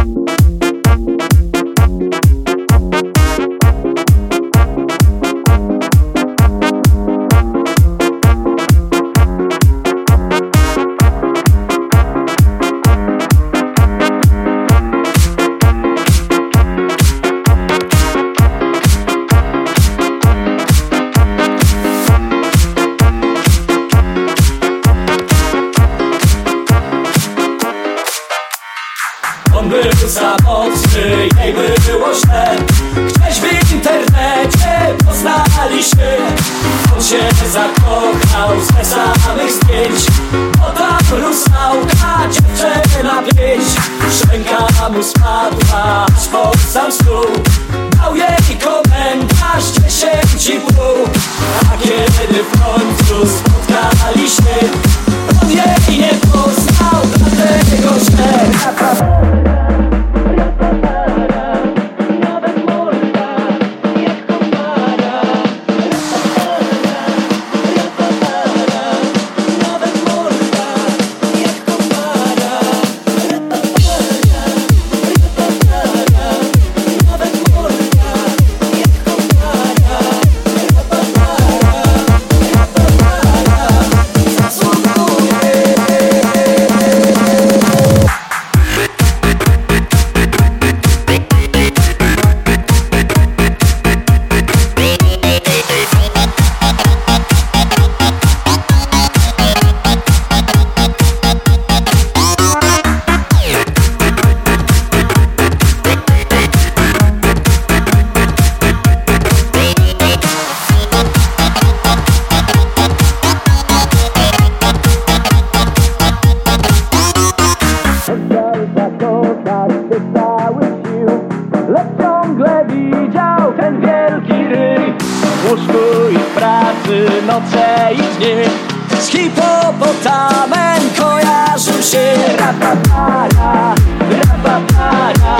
On mocny, jej było źle. Gdzieś w internecie poznaliśmy On się zakochał ze samych zdjęć Bo tam rusałka dziewczyna pięć. Szczęka mu spadła aż pod sam stół Dał jej komentarz dziesięć i pół. A kiedy w końcu spotkali się całych sił. Lecz ciągle widział ten wielki ryj. W łóżku i w pracy noce i dnie Z hipopotamem kojarzył się. Rapapara, rapapara